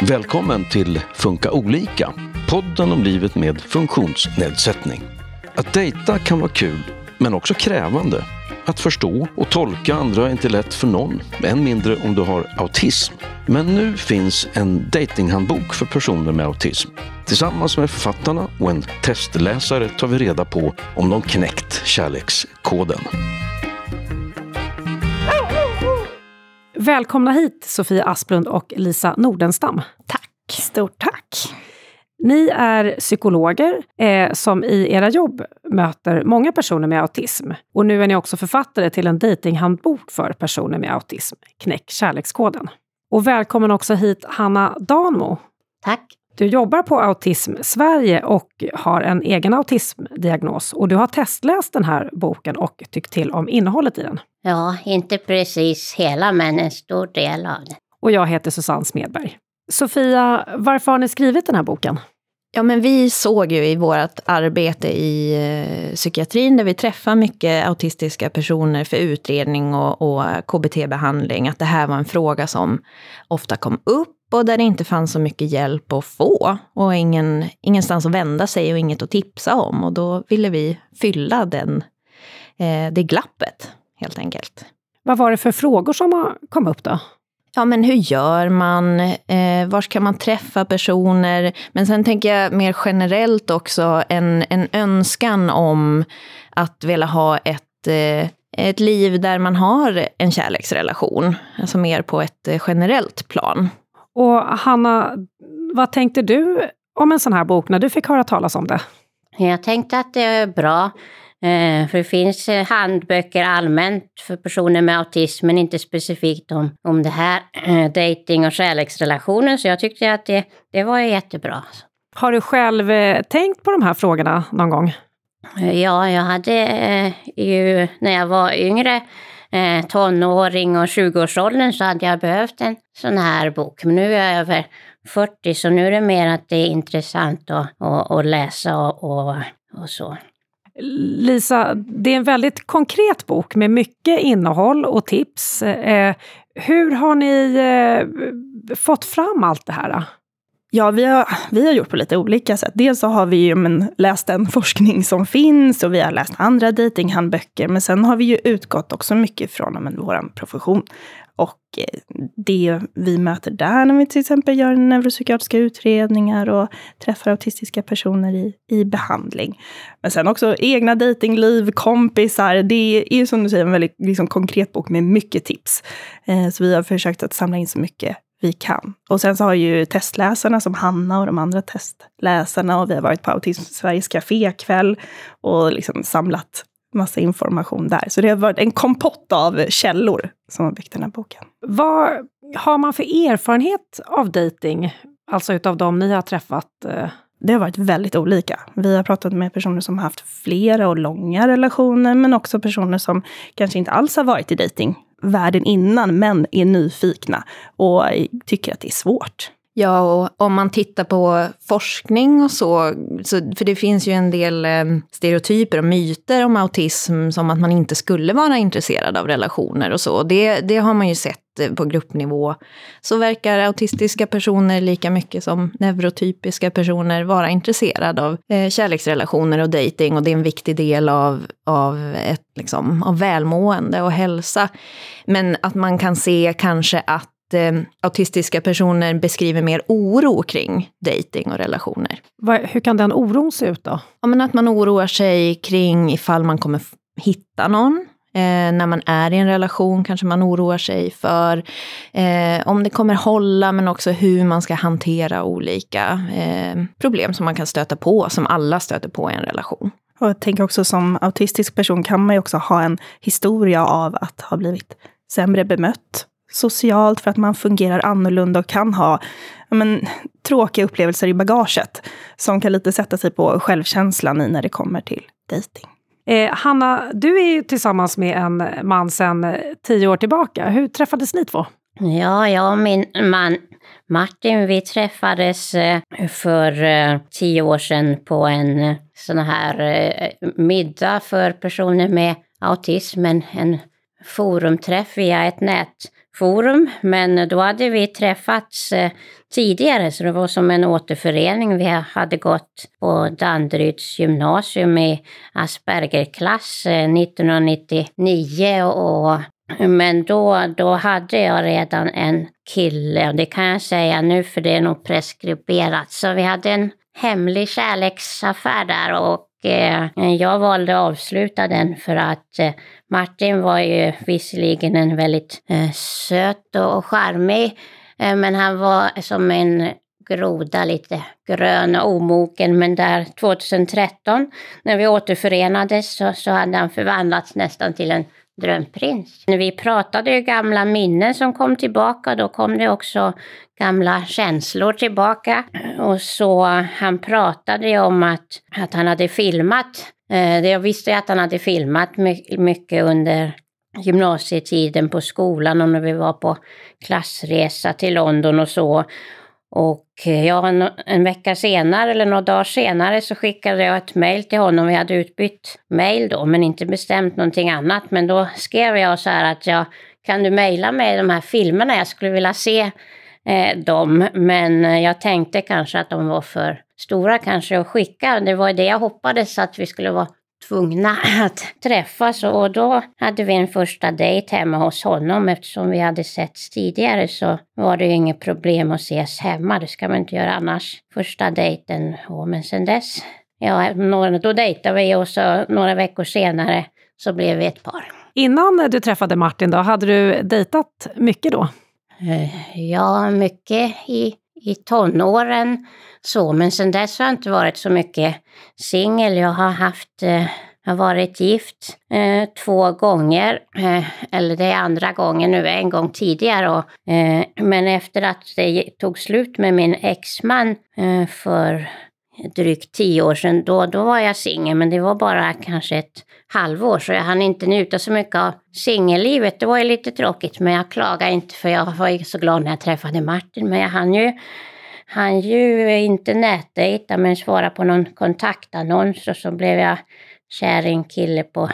Välkommen till Funka olika, podden om livet med funktionsnedsättning. Att dejta kan vara kul, men också krävande. Att förstå och tolka andra är inte lätt för någon, än mindre om du har autism. Men nu finns en datinghandbok för personer med autism. Tillsammans med författarna och en testläsare tar vi reda på om de knäckt kärlekskoden. Välkomna hit Sofia Asplund och Lisa Nordenstam. Tack. Stort tack. Ni är psykologer eh, som i era jobb möter många personer med autism. Och nu är ni också författare till en datinghandbok för personer med autism, Knäck kärlekskoden. Och välkommen också hit Hanna Danmo. Tack. Du jobbar på Autism Sverige och har en egen autismdiagnos. Och du har testläst den här boken och tyckt till om innehållet i den. Ja, inte precis hela, men en stor del av den. Och jag heter Susanne Smedberg. Sofia, varför har ni skrivit den här boken? Ja, men vi såg ju i vårt arbete i eh, psykiatrin, där vi träffar mycket autistiska personer för utredning och, och KBT-behandling, att det här var en fråga som ofta kom upp och där det inte fanns så mycket hjälp att få. Och ingen, ingenstans att vända sig och inget att tipsa om. Och då ville vi fylla den, eh, det glappet, helt enkelt. Vad var det för frågor som kom upp då? Ja, men hur gör man? Eh, var ska man träffa personer? Men sen tänker jag mer generellt också en, en önskan om att vilja ha ett, eh, ett liv där man har en kärleksrelation. Alltså mer på ett eh, generellt plan. Och Hanna, vad tänkte du om en sån här bok när du fick höra talas om det? Jag tänkte att det är bra. Eh, för det finns eh, handböcker allmänt för personer med autism, men inte specifikt om, om det här, eh, dating och kärleksrelationer. Så jag tyckte att det, det var jättebra. Har du själv tänkt på de här frågorna någon gång? Ja, jag hade ju när jag var yngre, Eh, tonåring och 20-årsåldern, så hade jag behövt en sån här bok. Men nu är jag över 40, så nu är det mer att det är intressant att, att, att läsa och, och, och så. Lisa, det är en väldigt konkret bok med mycket innehåll och tips. Eh, hur har ni eh, fått fram allt det här? Ja, vi har, vi har gjort på lite olika sätt. Dels så har vi ju men, läst den forskning som finns och vi har läst andra dejtinghandböcker. Men sen har vi ju utgått också mycket från men, vår profession. Och eh, det vi möter där när vi till exempel gör neuropsykiatriska utredningar och träffar autistiska personer i, i behandling. Men sen också egna dejtingliv, kompisar. Det är ju som du säger en väldigt liksom, konkret bok med mycket tips. Eh, så vi har försökt att samla in så mycket vi kan. Och sen så har ju testläsarna som Hanna och de andra testläsarna och vi har varit på Autism Sveriges kafékväll och liksom samlat massa information där. Så det har varit en kompott av källor som har byggt den här boken. Vad har man för erfarenhet av dating? Alltså utav de ni har träffat? Eh? Det har varit väldigt olika. Vi har pratat med personer som har haft flera och långa relationer, men också personer som kanske inte alls har varit i världen innan, men är nyfikna och tycker att det är svårt. Ja, och om man tittar på forskning och så, så för det finns ju en del eh, stereotyper och myter om autism, som att man inte skulle vara intresserad av relationer och så. Det, det har man ju sett eh, på gruppnivå. Så verkar autistiska personer lika mycket som neurotypiska personer vara intresserade av eh, kärleksrelationer och dating och det är en viktig del av, av, ett, liksom, av välmående och hälsa. Men att man kan se kanske att eh, autistiska personer beskriver mer oro kring dating och relationer. Va, hur kan den oron se ut då? Ja, men att man oroar sig kring ifall man kommer hitta någon. Eh, när man är i en relation kanske man oroar sig för eh, om det kommer hålla, men också hur man ska hantera olika eh, problem som man kan stöta på, som alla stöter på i en relation. Och jag tänker också som autistisk person kan man ju också ha en historia av att ha blivit sämre bemött socialt för att man fungerar annorlunda och kan ha men, tråkiga upplevelser i bagaget som kan lite sätta sig på självkänslan i när det kommer till dejting. Eh, Hanna, du är ju tillsammans med en man sedan eh, tio år tillbaka. Hur träffades ni två? Ja, jag och min man Martin, vi träffades eh, för eh, tio år sedan på en sån här middag för personer med autism, en forumträff via ett forum, Men då hade vi träffats eh, tidigare, så det var som en återförening. Vi hade gått på Danderyds gymnasium i Aspergerklass eh, 1999 och men då, då hade jag redan en kille, och det kan jag säga nu för det är nog preskriberat. Så vi hade en hemlig kärleksaffär där och Eh, jag valde att avsluta den för att eh, Martin var ju visserligen en väldigt eh, söt och charmig, men han var som en groda, lite grön och omogen. Men där 2013, när vi återförenades, så, så hade han förvandlats nästan till en drömprins. När vi pratade ju gamla minnen som kom tillbaka, då kom det också gamla känslor tillbaka. Och så han pratade ju om att, att han hade filmat. Eh, jag visste att han hade filmat mycket under gymnasietiden på skolan och när vi var på klassresa till London och så. Och eh, ja, en, en, vecka senare eller några dagar senare så skickade jag ett mejl till honom. Vi hade utbytt mejl då, men inte bestämt någonting annat. Men då skrev jag så här att jag kan du mejla mig de här filmerna? Jag skulle vilja se eh, dem, men eh, jag tänkte kanske att de var för stora kanske att skicka. Det var det jag hoppades att vi skulle vara tvungna att träffas och då hade vi en första dejt hemma hos honom. Eftersom vi hade setts tidigare så var det ju inget problem att ses hemma. Det ska man inte göra annars. Första dejten, och men sen dess, ja, då dejtade vi och så några veckor senare så blev vi ett par. Innan du träffade Martin då, hade du dejtat mycket då? Eh, ja, mycket i, i tonåren så, men sen dess har jag inte varit så mycket singel. Jag har haft eh, jag har varit gift eh, två gånger, eh, eller det är andra gången nu, en gång tidigare. Och, eh, men efter att det tog slut med min exman eh, för drygt tio år sedan, då, då var jag singel, men det var bara kanske ett halvår, så jag hann inte njuta så mycket av singellivet. Det var ju lite tråkigt, men jag klagar inte, för jag var ju så glad när jag träffade Martin, men jag hann ju han ju inte nätdejta men svara på någon kontaktannons och så blev jag kär i en kille på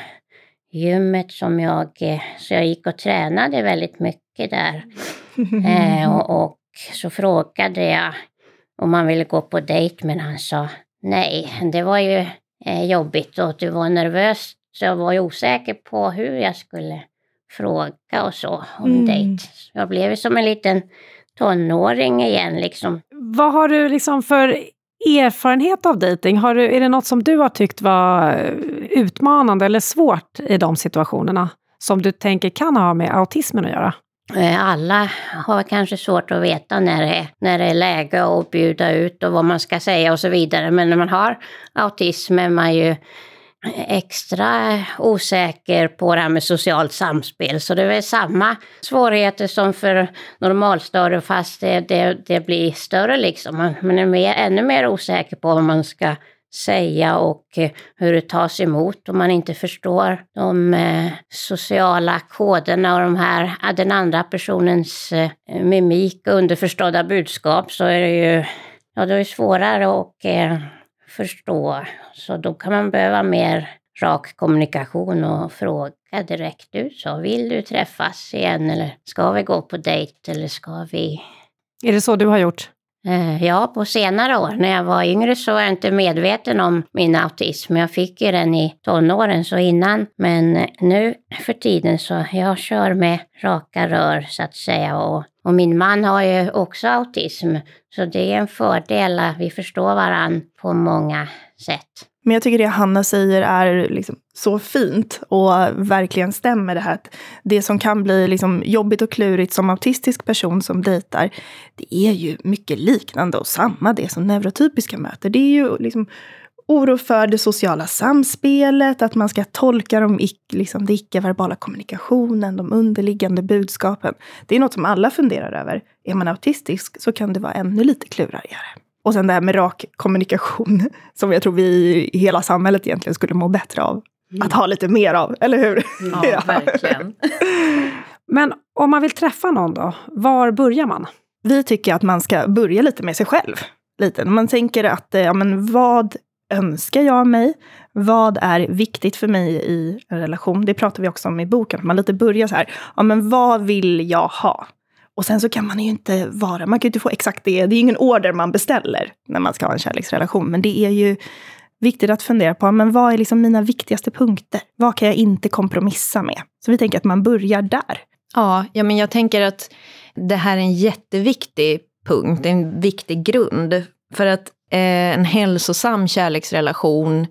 gymmet som jag, eh, så jag gick och tränade väldigt mycket där. eh, och, och, så frågade jag om han ville gå på dejt men han sa nej. Det var ju eh, jobbigt och du var nervös så jag var ju osäker på hur jag skulle fråga och så om mm. dejt. Jag blev som en liten tonåring igen liksom. Vad har du liksom för erfarenhet av dejting? är det något som du har tyckt var utmanande eller svårt i de situationerna? Som du tänker kan ha med autismen att göra? Eh, alla har kanske svårt att veta när det, är, när det är läge att bjuda ut och vad man ska säga och så vidare. Men när man har autism är man ju extra osäker på det här med socialt samspel. Så det är väl samma svårigheter som för normalstörre fast det, det, det, blir större liksom. Man är mer, ännu mer osäker på vad man ska säga och eh, hur det tas emot om man inte förstår de eh, sociala koderna och de här, den andra personens eh, mimik och underförstådda budskap så är det ju ja, det är svårare att förstå. Så då kan man behöva mer rak kommunikation och fråga direkt ut. Så vill du träffas igen eller ska vi gå på dejt eller ska vi... Är det så du har gjort? Eh, ja, på senare år. När jag var yngre så var jag inte medveten om min autism. Jag fick ju den i tonåren, så innan. Men nu för tiden så jag kör med raka rör så att säga. Och, och min man har ju också autism. Så det är en fördel att vi förstår varandra på många sätt. Men jag tycker det Hanna säger är liksom så fint och verkligen stämmer det här att det som kan bli liksom jobbigt och klurigt som autistisk person som dejtar, det är ju mycket liknande och samma det som neurotypiska möter. Det är ju liksom oro för det sociala samspelet, att man ska tolka de, liksom, det icke-verbala kommunikationen, de underliggande budskapen. Det är något som alla funderar över. Är man autistisk så kan det vara ännu lite klurigare. Och sen det här med rak kommunikation, som jag tror vi i hela samhället egentligen skulle må bättre av. Mm. Att ha lite mer av, eller hur? Ja, ja. verkligen. Men om man vill träffa någon då, var börjar man? Vi tycker att man ska börja lite med sig själv. Lite. Man tänker att, ja men vad önskar jag mig? Vad är viktigt för mig i en relation? Det pratar vi också om i boken. Man lite börjar så här, ja men vad vill jag ha? Och sen så kan man ju inte vara, man kan ju inte få exakt det. Det är ju ingen order man beställer när man ska ha en kärleksrelation. Men det är ju viktigt att fundera på, men vad är liksom mina viktigaste punkter? Vad kan jag inte kompromissa med? Så vi tänker att man börjar där. Ja, ja men jag tänker att det här är en jätteviktig punkt, en viktig grund. För att eh, en hälsosam kärleksrelation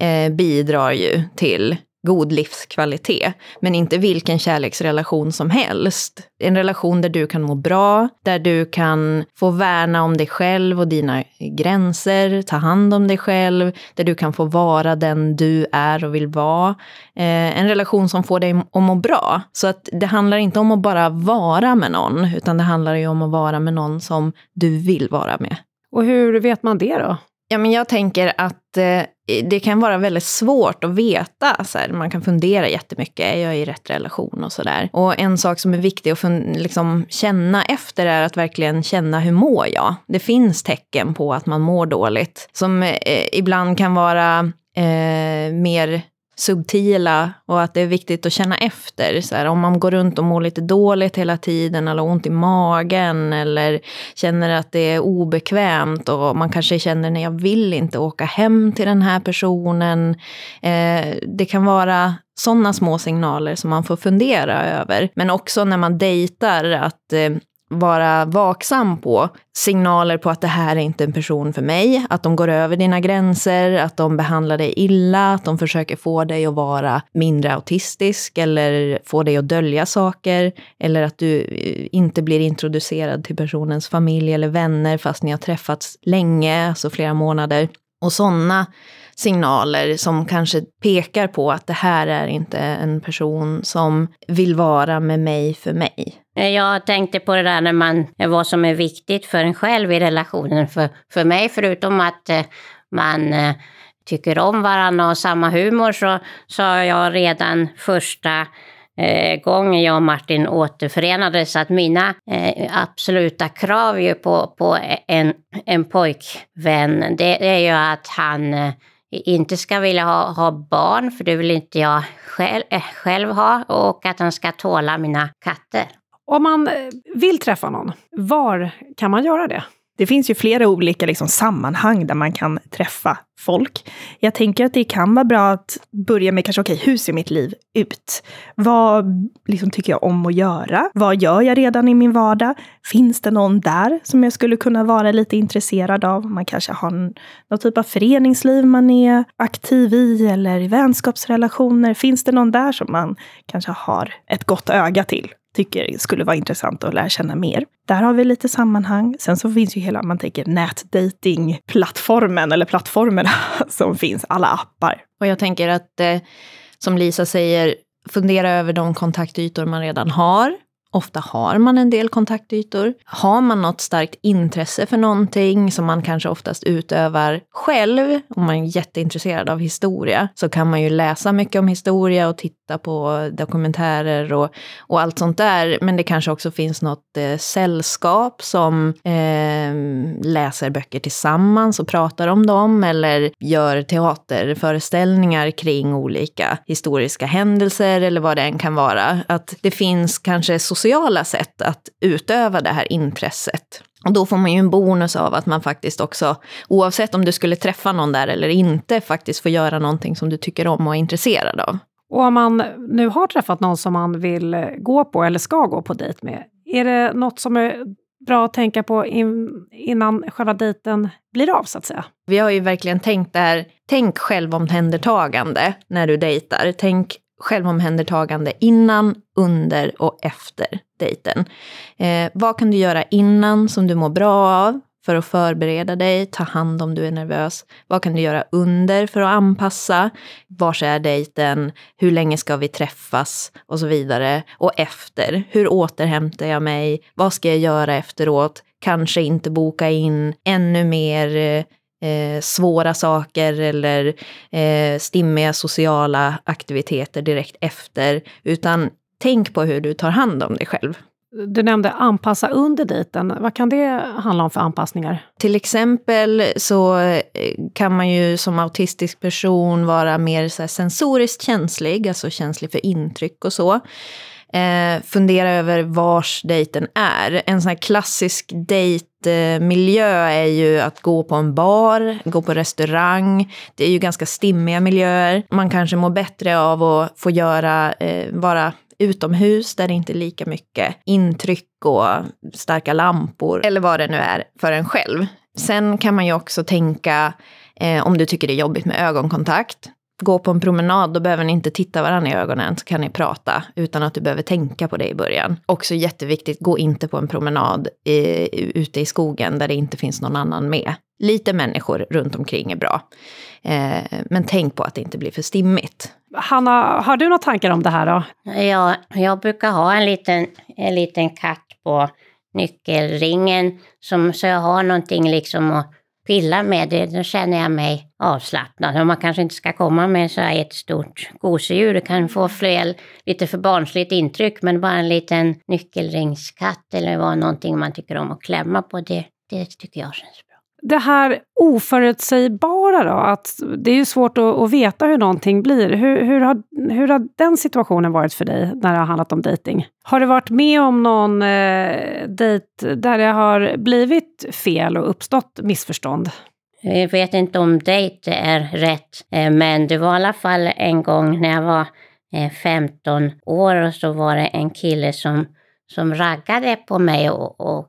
eh, bidrar ju till god livskvalitet. Men inte vilken kärleksrelation som helst. En relation där du kan må bra, där du kan få värna om dig själv och dina gränser, ta hand om dig själv, där du kan få vara den du är och vill vara. Eh, en relation som får dig att må bra. Så att det handlar inte om att bara vara med någon, utan det handlar ju om att vara med någon som du vill vara med. Och hur vet man det då? Ja, men jag tänker att eh, det kan vara väldigt svårt att veta. Så här, man kan fundera jättemycket, är jag i rätt relation och sådär. Och en sak som är viktig att liksom, känna efter är att verkligen känna hur mår jag? Det finns tecken på att man mår dåligt, som eh, ibland kan vara eh, mer subtila och att det är viktigt att känna efter. Så här, om man går runt och mår lite dåligt hela tiden eller ont i magen eller känner att det är obekvämt och man kanske känner att jag vill inte åka hem till den här personen. Eh, det kan vara sådana små signaler som man får fundera över. Men också när man dejtar, att eh, vara vaksam på signaler på att det här är inte en person för mig, att de går över dina gränser, att de behandlar dig illa, att de försöker få dig att vara mindre autistisk eller få dig att dölja saker, eller att du eh, inte blir introducerad till personens familj eller vänner fast ni har träffats länge, alltså flera månader. Och sådana signaler som kanske pekar på att det här är inte en person som vill vara med mig för mig. Eh, jag tänkte på det där när man, eh, vad som är viktigt för en själv i relationen. För, för mig, förutom att eh, man tycker om varandra och samma humor, så sa jag redan första eh, gången jag och Martin återförenades att mina eh, absoluta krav ju på, på en, en pojkvän, det, det är ju att han eh, inte ska vilja ha, ha barn, för det vill inte jag själv, äh, eh, själv ha, och att han ska tåla mina katter. Om man eh, vill träffa någon, var kan man göra det? Det finns ju flera olika liksom, sammanhang där man kan träffa folk. Jag tänker att det kan vara bra att börja med kanske, okej, okay, hur ser mitt liv ut? Vad liksom, tycker jag om att göra? Vad gör jag redan i min vardag? Finns det någon där som jag skulle kunna vara lite intresserad av? Man kanske har någon typ av föreningsliv man är aktiv i eller i vänskapsrelationer. Finns det någon där som man kanske har ett gott öga till? Tycker skulle vara intressant att lära känna mer. Där har vi lite sammanhang. Sen så finns ju hela, man tänker nätdatingplattformen eller plattformarna som finns, alla appar. Och jag tänker att, eh, som Lisa säger, fundera över de kontaktytor man redan har. Ofta har man en del kontaktytor. Har man något starkt intresse för någonting som man kanske oftast utövar själv, om man är jätteintresserad av historia, så kan man ju läsa mycket om historia och titta på dokumentärer och, och allt sånt där. Men det kanske också finns något eh, sällskap som eh, läser böcker tillsammans och pratar om dem, eller gör teaterföreställningar kring olika historiska händelser, eller vad det än kan vara. Att det finns kanske sociala sätt att utöva det här intresset. Och då får man ju en bonus av att man faktiskt också, oavsett om du skulle träffa någon där eller inte, faktiskt får göra någonting som du tycker om och är intresserad av. Och om man nu har träffat någon som man vill gå på eller ska gå på dejt med, är det något som är bra att tänka på in, innan själva dejten blir av, så att säga? Vi har ju verkligen tänkt det här, tänk självomhändertagande när du dejtar. Tänk självomhändertagande innan, under och efter dejten. Eh, vad kan du göra innan som du mår bra av för att förbereda dig, ta hand om du är nervös? Vad kan du göra under för att anpassa? Var är dejten? Hur länge ska vi träffas? Och så vidare. Och efter, hur återhämtar jag mig? Vad ska jag göra efteråt? Kanske inte boka in ännu mer eh, eh, svåra saker eller eh, stimmiga sociala aktiviteter direkt efter. Utan tänk på hur du tar hand om dig själv. Du nämnde anpassa under dejten. Vad kan det handla om för anpassningar? Till exempel så eh, kan man ju som autistisk person vara mer så sensoriskt känslig, alltså känslig för intryck och så. Eh, fundera över vars dejten är. En sån här klassisk dejtmiljö är ju att gå på en bar, gå på restaurang. Det är ju ganska stimmiga miljöer. Man kanske mår bättre av att få göra, eh, vara utomhus där det inte är lika mycket intryck och starka lampor eller vad det nu är för en själv. Sen kan man ju också tänka eh, om du tycker det är jobbigt med ögonkontakt. Gå på en promenad, då behöver ni inte titta varandra i ögonen, så kan ni prata utan att du behöver tänka på det i början. Också jätteviktigt, gå inte på en promenad i, ute i skogen där det inte finns någon annan med. Lite människor runt omkring är bra. Eh, men tänk på att det inte blir för stimmigt. Hanna, har du några tankar om det här då? Ja, jag brukar ha en liten, en liten katt på nyckelringen som, så jag har någonting liksom att pilla med. Det, då känner jag mig avslappnad. Och man kanske inte ska komma med så här ett stort gosedjur. Det kan få fler, lite för barnsligt intryck, men bara en liten nyckelringskatt eller vad någonting man tycker om att klämma på, det, det tycker jag känns bra det här oförutsägbara då, att det är ju svårt att, att veta hur någonting blir. Hur, hur, har, hur har den situationen varit för dig när det har handlat om dejting? Har du varit med om någon eh, dejt där det har blivit fel och uppstått missförstånd? Jag vet inte om dejt är rätt, eh, men det var i alla fall en gång när jag var eh, 15 år och så var det en kille som, som raggade på mig och, och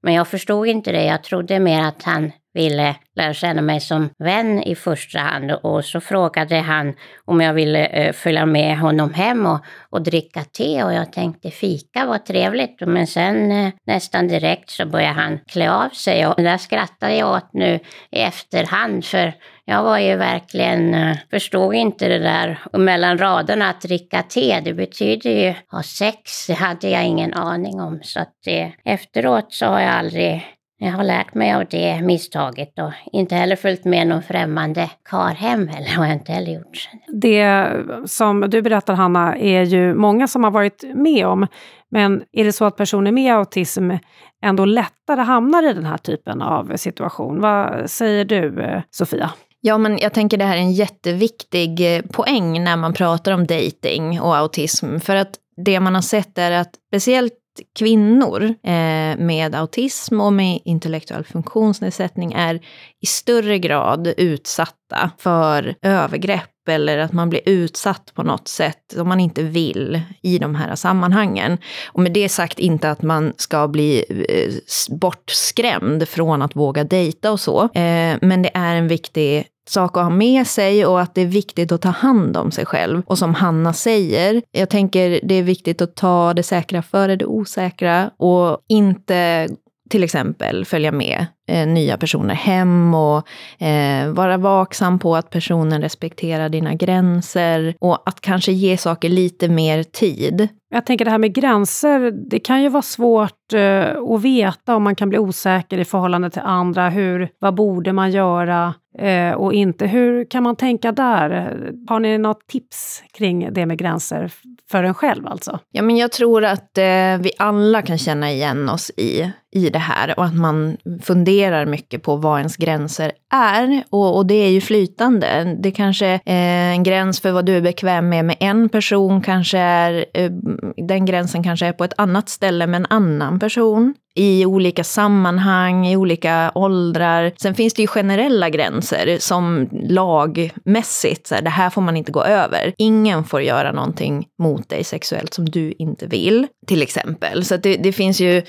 men jag förstod inte det. Jag trodde mer att han ville lära känna mig som vän i första hand. Och så frågade han om jag ville eh, följa med honom hem och, och dricka te. Och jag tänkte fika var trevligt. Men sen eh, nästan direkt så började han klä av sig. Och där skrattade jag åt nu i efterhand. För jag var ju verkligen, eh, förstod inte det där mellan raderna att dricka te. Det betyder ju ha sex. Det hade jag ingen aning om. Så att det, efteråt så har jag aldrig jag har lärt mig av det misstaget och inte heller följt med någon främmande kar hem heller, har jag inte heller gjort. Det som du berättar Hanna, är ju många som har varit med om. Men är det så att personer med autism ändå lättare hamnar i den här typen av situation? Vad säger du, Sofia? Ja, men jag tänker det här är en jätteviktig eh, poäng när man pratar om dating och autism. För att det man har sett är att speciellt kvinnor eh, med autism och med intellektuell funktionsnedsättning är i större grad utsatta för övergrepp eller att man blir utsatt på något sätt som man inte vill i de här sammanhangen. Och med det sagt inte att man ska bli eh, bortskrämd från att våga dejta och så. Eh, men det är en viktig sak att ha med sig och att det är viktigt att ta hand om sig själv. Och som Hanna säger, jag tänker det är viktigt att ta det säkra före det osäkra och inte till exempel följa med eh, nya personer hem och eh, vara vaksam på att personen respekterar dina gränser och att kanske ge saker lite mer tid. Jag tänker det här med gränser, det kan ju vara svårt eh, att veta om man kan bli osäker i förhållande till andra. Hur, vad borde man göra eh, och inte? Hur kan man tänka där? Har ni något tips kring det med gränser för en själv alltså? Ja, men jag tror att eh, vi alla kan känna igen oss i, i det här och att man funderar mycket på vad ens gränser är. Och, och det är ju flytande. Det kanske är en gräns för vad du är bekväm med med en person kanske är, eh, den gränsen kanske är på ett annat ställe med en annan person i olika sammanhang, i olika åldrar. Sen finns det ju generella gränser som lagmässigt, så här, det här får man inte gå över. Ingen får göra någonting mot dig sexuellt som du inte vill, till exempel. Så det, det finns ju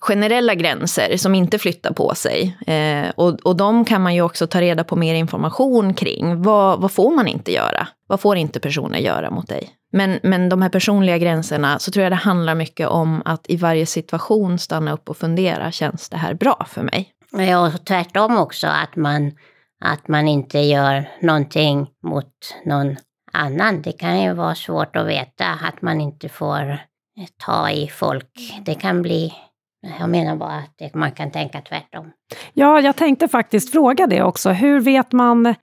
generella gränser som inte flyttar på sig. Eh, och, och de kan man ju också ta reda på mer information kring. Vad, vad får man inte göra? Vad får inte personer göra mot dig? Men, men de här personliga gränserna, så tror jag det handlar mycket om att i varje situation stanna upp och fundera, känns det här bra för mig? Ja, och tvärtom också, att man, att man inte gör någonting mot någon annan. Det kan ju vara svårt att veta att man inte får ta i folk. Det kan bli jag menar bara att man kan tänka tvärtom. Ja, jag tänkte faktiskt fråga det också. Hur vet man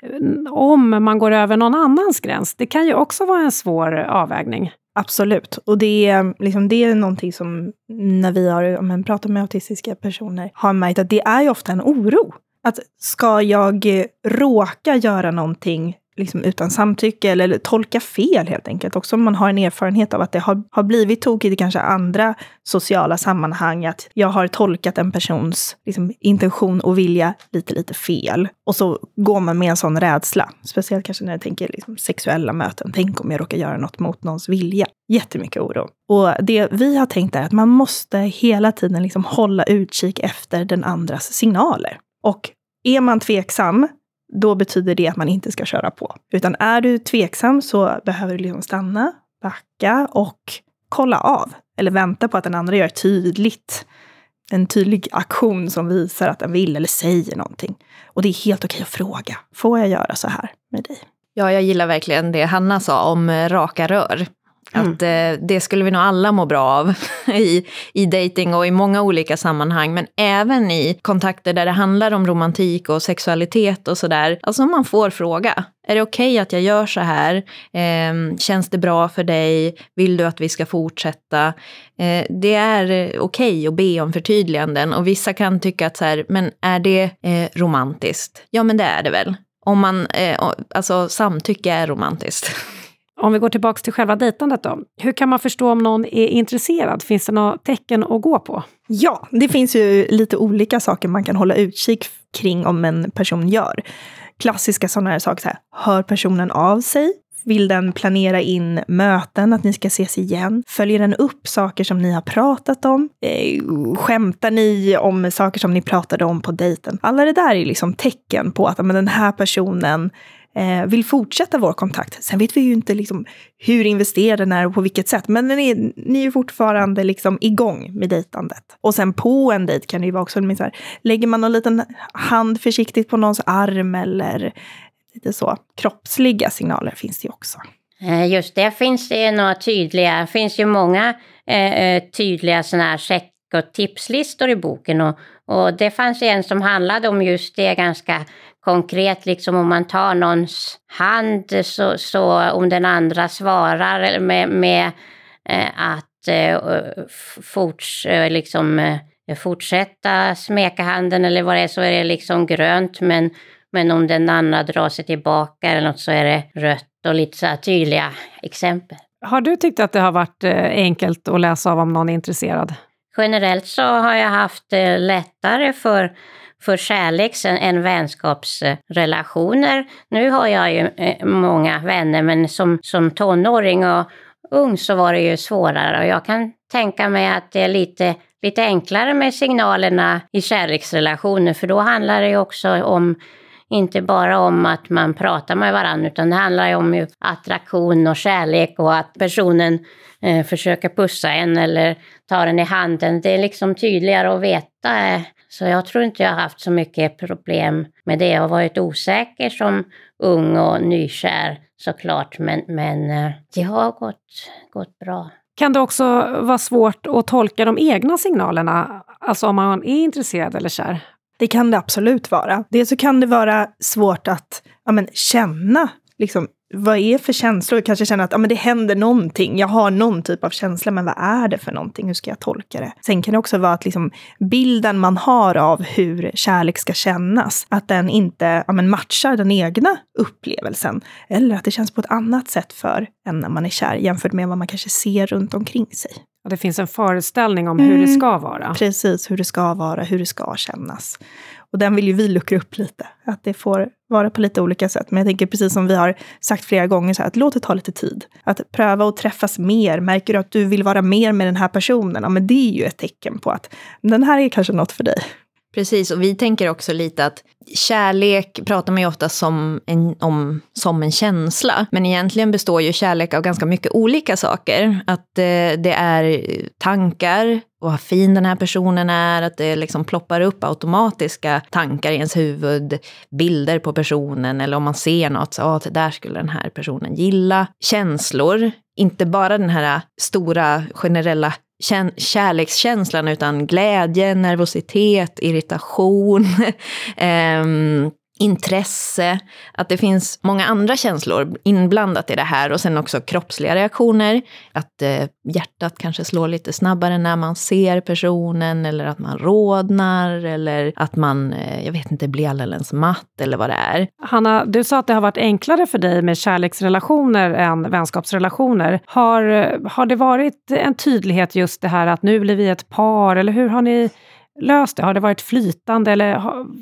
om man går över någon annans gräns? Det kan ju också vara en svår avvägning. Absolut. Och det är, liksom, det är någonting som när vi har men, pratat med autistiska personer har märkt att det är ju ofta en oro. Att ska jag råka göra någonting liksom utan samtycke eller, eller tolka fel helt enkelt. Också om man har en erfarenhet av att det har, har blivit tokigt i kanske andra sociala sammanhang. Att jag har tolkat en persons liksom, intention och vilja lite, lite fel. Och så går man med en sån rädsla. Speciellt kanske när jag tänker liksom, sexuella möten. Tänk om jag råkar göra något mot någons vilja. Jättemycket oro. Och det vi har tänkt är att man måste hela tiden liksom hålla utkik efter den andras signaler. Och är man tveksam då betyder det att man inte ska köra på. Utan är du tveksam så behöver du liksom stanna, backa och kolla av. Eller vänta på att den andra gör tydligt en tydlig aktion som visar att den vill eller säger någonting. Och det är helt okej att fråga. Får jag göra så här med dig? Ja, jag gillar verkligen det Hanna sa om eh, raka rör. Mm. Att eh, det skulle vi nog alla må bra av i, i dating och i många olika sammanhang. Men även i kontakter där det handlar om romantik och sexualitet och sådär. Alltså man får fråga. Är det okej okay att jag gör så här? Eh, känns det bra för dig? Vill du att vi ska fortsätta? Eh, det är okej okay att be om förtydliganden och vissa kan tycka att så här, men är det eh, romantiskt? Ja, men det är det väl. Om man, eh, alltså samtycke är romantiskt. Om vi går tillbaka till själva dejtandet då. Hur kan man förstå om någon är intresserad? Finns det några tecken att gå på? Ja, det finns ju lite olika saker man kan hålla utkik kring om en person gör. Klassiska sådana här saker, så här, hör personen av sig? Vill den planera in möten, att ni ska ses igen? Följer den upp saker som ni har pratat om? Eh, skämtar ni om saker som ni pratade om på dejten? Alla det där är liksom tecken på att men, den här personen eh, vill fortsätta vår kontakt. Sen vet vi ju inte liksom hur investerad den är och på vilket sätt, men är, ni är fortfarande liksom igång med dejtandet. Och sen på en dejt kan det ju vara också, så här, lägger man någon liten hand försiktigt på någons arm eller lite så kroppsliga signaler finns det ju också. Eh, just det, finns det några tydliga, det finns ju många eh, eh tydliga sådana här check och tipslistor i boken och, och det fanns en som handlade om just det ganska konkret, liksom om man tar någons hand så, så om den andra svarar med, med eh, att eh, forts, eh, liksom, eh, fortsätta smeka handen eller vad det är så är det liksom grönt men, men om den andra drar sig tillbaka eller något så är det rött och lite så tydliga exempel. Har du tyckt att det har varit eh, enkelt att läsa av om någon är intresserad? Generellt så har jag haft eh, lättare för för kärleks än vänskapsrelationer. Nu har jag ju eh, många vänner men som, som tonåring och ung så var det ju svårare och jag kan tänka mig att det är lite, lite enklare med signalerna i kärleksrelationer för då handlar det ju också om inte bara om att man pratar med varandra utan det handlar ju om attraktion och kärlek och att personen eh, försöker pussa en eller ta en i handen. Det är liksom tydligare att veta eh, så jag tror inte jag har haft så mycket problem med det. Jag har varit osäker som ung och nykär såklart, men, men eh, det har gått, gått bra. Kan det också vara svårt att tolka de egna signalerna, alltså om man är intresserad eller kär? Det kan det absolut vara. Dels så kan det vara svårt att ja, men, känna liksom, vad är för känslor? Kanske känna att ja, men det händer någonting. Jag har någon typ av känsla, men vad är det för någonting? Hur ska jag tolka det? Sen kan det också vara att liksom, bilden man har av hur kärlek ska kännas, att den inte ja, men matchar den egna upplevelsen. Eller att det känns på ett annat sätt för en när man är kär jämfört med vad man kanske ser runt omkring sig. Och det finns en föreställning om mm. hur det mm. ska vara. Precis, hur det ska vara, hur det ska kännas. Och den vill ju vi luckra upp lite, att det får vara på lite olika sätt. Men jag tänker precis som vi har sagt flera gånger, så här, att låt det ta lite tid. Att pröva att träffas mer. Märker du att du vill vara mer med den här personen, ja men det är ju ett tecken på att den här är kanske något för dig. Precis, och vi tänker också lite att kärlek pratar man ju ofta som en, om som en känsla. Men egentligen består ju kärlek av ganska mycket olika saker. Att eh, det är tankar, och vad fin den här personen är, att det liksom ploppar upp automatiska tankar i ens huvud, bilder på personen eller om man ser något, så ah, det där skulle den här personen gilla. Känslor, inte bara den här stora generella kärlekskänslan utan glädje, nervositet, irritation. um, intresse, att det finns många andra känslor inblandat i det här och sen också kroppsliga reaktioner. Att eh, hjärtat kanske slår lite snabbare när man ser personen eller att man rodnar eller att man, eh, jag vet inte, blir alldeles matt eller vad det är. Hanna, du sa att det har varit enklare för dig med kärleksrelationer än vänskapsrelationer. Har, har det varit en tydlighet just det här att nu blir vi ett par eller hur har ni löst det? Har det varit flytande eller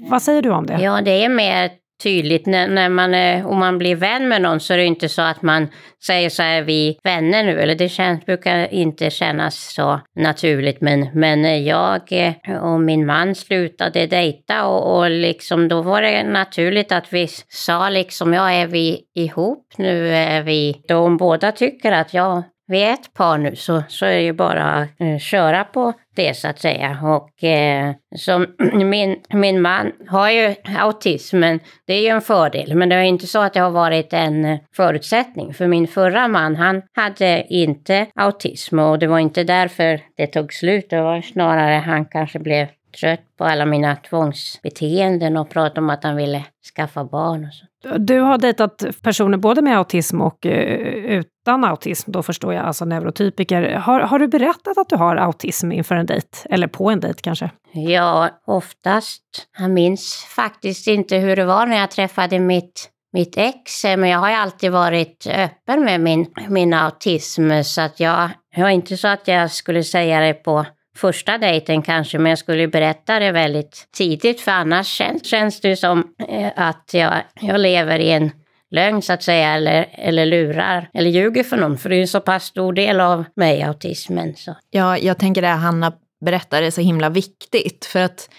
vad säger du om det? Ja, det är mer tydligt när, när man, är, om man blir vän med någon så är det inte så att man säger så här, vi vänner nu, eller det känns, brukar inte kännas så naturligt. Men, men jag eh, och min man slutade dejta och, och liksom då var det naturligt att vi sa liksom, ja är vi ihop nu? Är vi, då om båda tycker att ja, vi är ett par nu så, så är det ju bara att köra på det så att säga. Och eh, som min, min man har ju autism, men det är ju en fördel. Men det är inte så att det har varit en eh, förutsättning. För min förra man, han hade inte autism och det var inte därför det tog slut. Det var snarare han kanske blev trött på alla mina tvångsbeteenden och pratade om att han ville skaffa barn och så. Du har dejtat personer både med autism och eh, utan autism, då förstår jag, alltså neurotypiker. Har, har du berättat att du har autism inför en dejt? Eller på en dejt kanske? Ja, oftast. Jag minns faktiskt inte hur det var när jag träffade mitt mitt ex, eh, men jag har ju alltid varit öppen med min, min autism, så att jag, jag var inte så att jag skulle säga det på första dejten kanske, men jag skulle berätta det väldigt tidigt för annars känns, känns det som eh, att jag, jag lever i en lögn så att säga, eller, eller lurar eller ljuger för någon, för det är en så pass stor del av mig, autismen. Så. Ja, jag tänker det Hanna berättar är så himla viktigt, för att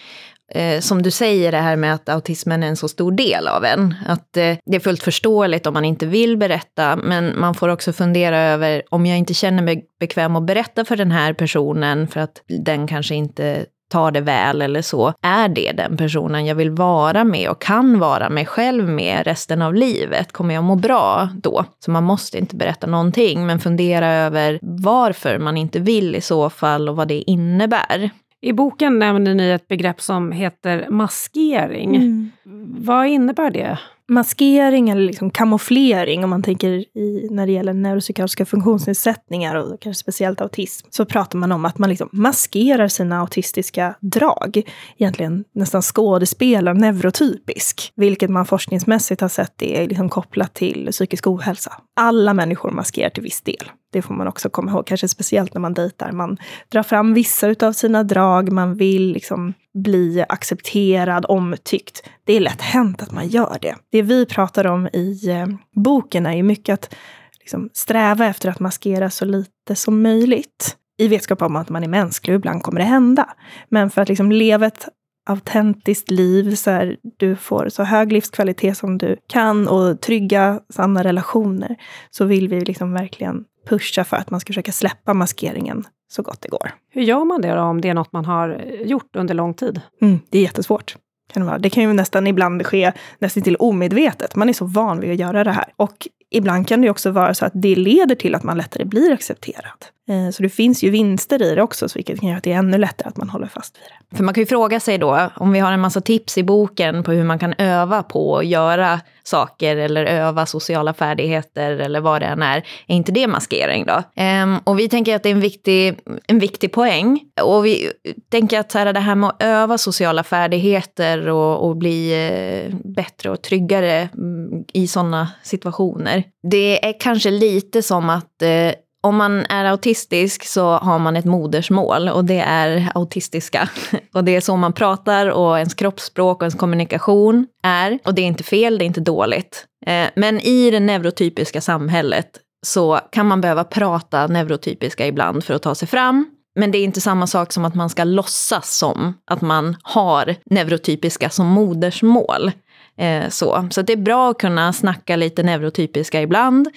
eh, som du säger det här med att autismen är en så stor del av en. Att eh, det är fullt förståeligt om man inte vill berätta, men man får också fundera över om jag inte känner mig bekväm att berätta för den här personen för att den kanske inte tar det väl eller så, är det den personen jag vill vara med och kan vara mig själv med resten av livet? Kommer jag må bra då? Så man måste inte berätta någonting, men fundera över varför man inte vill i så fall och vad det innebär. I boken nämner ni ett begrepp som heter maskering. Mm. Vad innebär det? maskering eller liksom kamouflering, om man tänker i, när det gäller neuropsykiatriska funktionsnedsättningar och kanske speciellt autism, så pratar man om att man liksom maskerar sina autistiska drag. Egentligen nästan skådespelar neurotypisk, vilket man forskningsmässigt har sett är liksom kopplat till psykisk ohälsa. Alla människor maskerar till viss del. Det får man också komma ihåg, kanske speciellt när man dejtar. Man drar fram vissa av sina drag, man vill liksom bli accepterad, omtyckt. Det är lätt hänt att man gör det. Det vi pratar om i eh, boken är ju mycket att liksom, sträva efter att maskera så lite som möjligt. I vetskap om att man är mänsklig och ibland kommer det hända. Men för att liksom leva ett autentiskt liv, så här, du får så hög livskvalitet som du kan och trygga, sanna relationer, så vill vi liksom verkligen pusha för att man ska försöka släppa maskeringen så gott det går. Hur gör man det då, om det är något man har gjort under lång tid? Mm, det är jättesvårt. Kan det, vara. det kan ju nästan ibland ske nästan till omedvetet. Man är så van vid att göra det här. Och ibland kan det också vara så att det leder till att man lättare blir accepterad. Eh, så det finns ju vinster i det också, vilket kan göra att det är ännu lättare att man håller fast vid det. För man kan ju fråga sig då, om vi har en massa tips i boken på hur man kan öva på att göra saker eller öva sociala färdigheter eller vad det än är, är inte det maskering då? Ehm, och vi tänker att det är en viktig, en viktig poäng. Och vi tänker att så här, det här med att öva sociala färdigheter och, och bli eh, bättre och tryggare mm, i sådana situationer, det är kanske lite som att eh, om man är autistisk så har man ett modersmål och det är autistiska. Och det är så man pratar och ens kroppsspråk och ens kommunikation är. Och det är inte fel, det är inte dåligt. Eh, men i det neurotypiska samhället så kan man behöva prata neurotypiska ibland för att ta sig fram. Men det är inte samma sak som att man ska låtsas som att man har neurotypiska som modersmål. Eh, så så det är bra att kunna snacka lite neurotypiska ibland.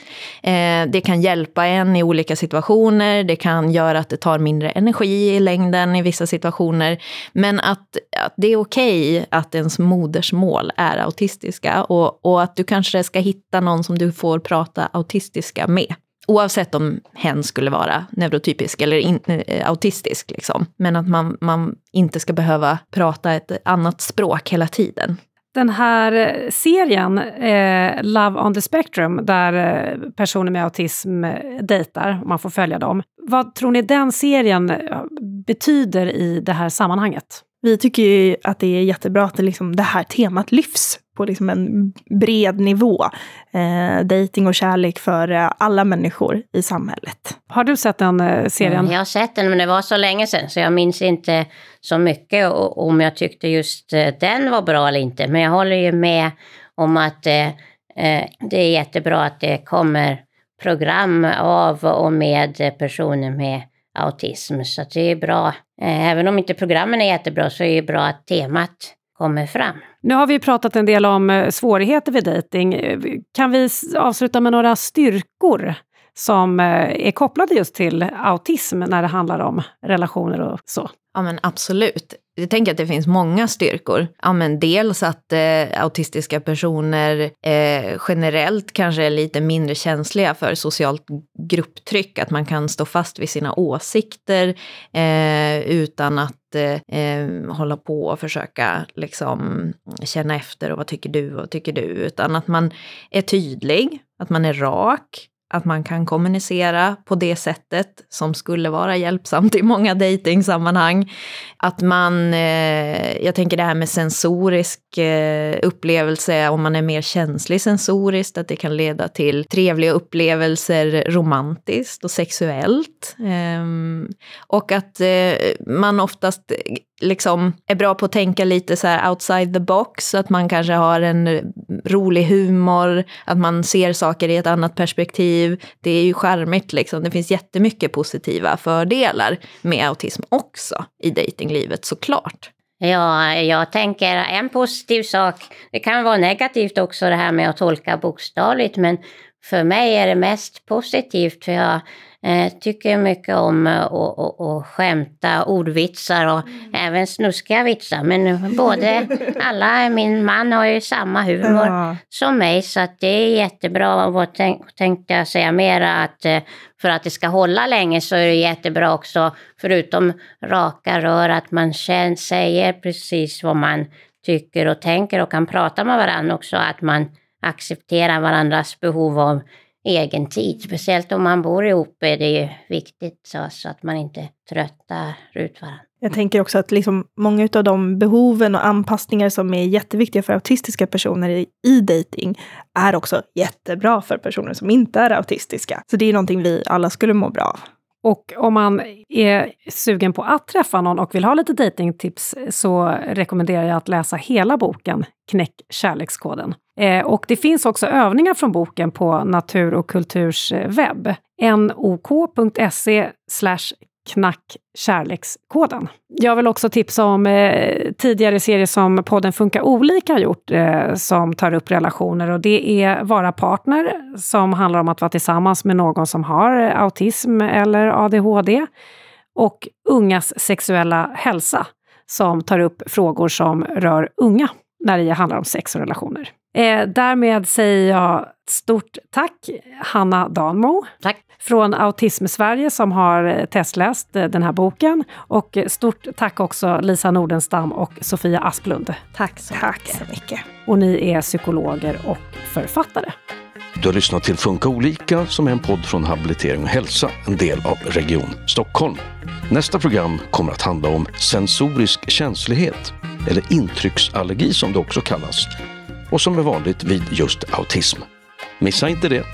Eh, det kan hjälpa en i olika situationer. Det kan göra att det tar mindre energi i längden i vissa situationer. Men att, att det är okej okay att ens modersmål är autistiska och, och att du kanske ska hitta någon som du får prata autistiska med. Oavsett om hen skulle vara neurotypisk eller in, eh, autistisk. Liksom. Men att man, man inte ska behöva prata ett annat språk hela tiden. Den här eh, serien, eh, Love on the Spectrum, där eh, personer med autism eh, dejtar dejtar, man får följa dem. Vad tror ni den serien betyder i det här sammanhanget? Vi tycker ju att det är jättebra att det, liksom, det här temat lyfts på liksom en bred nivå. Eh, dating och kärlek för eh, alla människor i samhället. Har du sett den eh, serien? Jag har sett den, men det var så länge sedan så jag minns inte så mycket om jag tyckte just eh, den var bra eller inte. Men jag håller ju med om att eh, det är jättebra att det kommer program av och med personer med autism. Så det är bra. Även om inte programmen är jättebra så är det bra att temat kommer fram. Nu har vi pratat en del om eh, svårigheter vid dejting. Kan vi avsluta med några styrkor som eh, är kopplade just till autism när det handlar om relationer och så? Ja men absolut. Jag tänker att det finns många styrkor. Ja, men dels att eh, autistiska personer eh, generellt kanske är lite mindre känsliga för socialt grupptryck. Att man kan stå fast vid sina åsikter eh, utan att eh, eh, hålla på och försöka liksom, känna efter och vad tycker du och vad tycker du. Utan att man är tydlig, att man är rak att man kan kommunicera på det sättet som skulle vara hjälpsamt i många dejtingsammanhang. Att man, eh, jag tänker det här med sensorisk eh, upplevelse, om man är mer känslig sensoriskt, att det kan leda till trevliga upplevelser romantiskt och sexuellt. Eh, och att eh, man oftast liksom är bra på att tänka lite så här outside the box, att man kanske har en rolig humor, att man ser saker i ett annat perspektiv. Det är ju charmigt liksom. Det finns jättemycket positiva fördelar med autism också i dejtinglivet såklart. Ja, jag tänker en positiv sak, det kan vara negativt också det här med att tolka bokstavligt, men för mig är det mest positivt för jag Eh, tycker mycket om att skämta, ordvitsar och mm. även snuskiga vitsar. Men både, alla, min man har ju samma humor ja. som mig så att det är jättebra. Och tänk, tänkte jag säga mera att eh, för att det ska hålla länge så är det jättebra också, förutom raka rör, att man känner, säger precis vad man tycker och tänker och kan prata med varandra också, att man accepterar varandras behov av egen tid. Speciellt om man bor ihop är det ju viktigt så, så att man inte tröttar ut varandra. Jag tänker också att liksom många av de behoven och anpassningar som är jätteviktiga för autistiska personer i, i dating är också jättebra för personer som inte är autistiska. Så det är någonting vi alla skulle må bra av. Och om man är sugen på att träffa någon och vill ha lite datingtips så rekommenderar jag att läsa hela boken Knäck kärlekskoden. Eh, och det finns också övningar från boken på Natur och kulturs eh, webb. nok.se knack kärlekskoden. Jag vill också tipsa om eh, tidigare serier som podden Funka olika har gjort eh, som tar upp relationer och det är Vara partner som handlar om att vara tillsammans med någon som har eh, autism eller ADHD och Ungas sexuella hälsa som tar upp frågor som rör unga när det handlar om sex och relationer. Eh, därmed säger jag stort tack Hanna Danmo. Tack. Från Autism Sverige som har eh, testläst eh, den här boken. Och stort tack också Lisa Nordenstam och Sofia Asplund. Tack så, tack så mycket. Och ni är psykologer och författare. Du har lyssnat till Funka olika som är en podd från Habilitering och hälsa, en del av Region Stockholm. Nästa program kommer att handla om sensorisk känslighet, eller intrycksallergi som det också kallas och som är vanligt vid just autism. Missa inte det!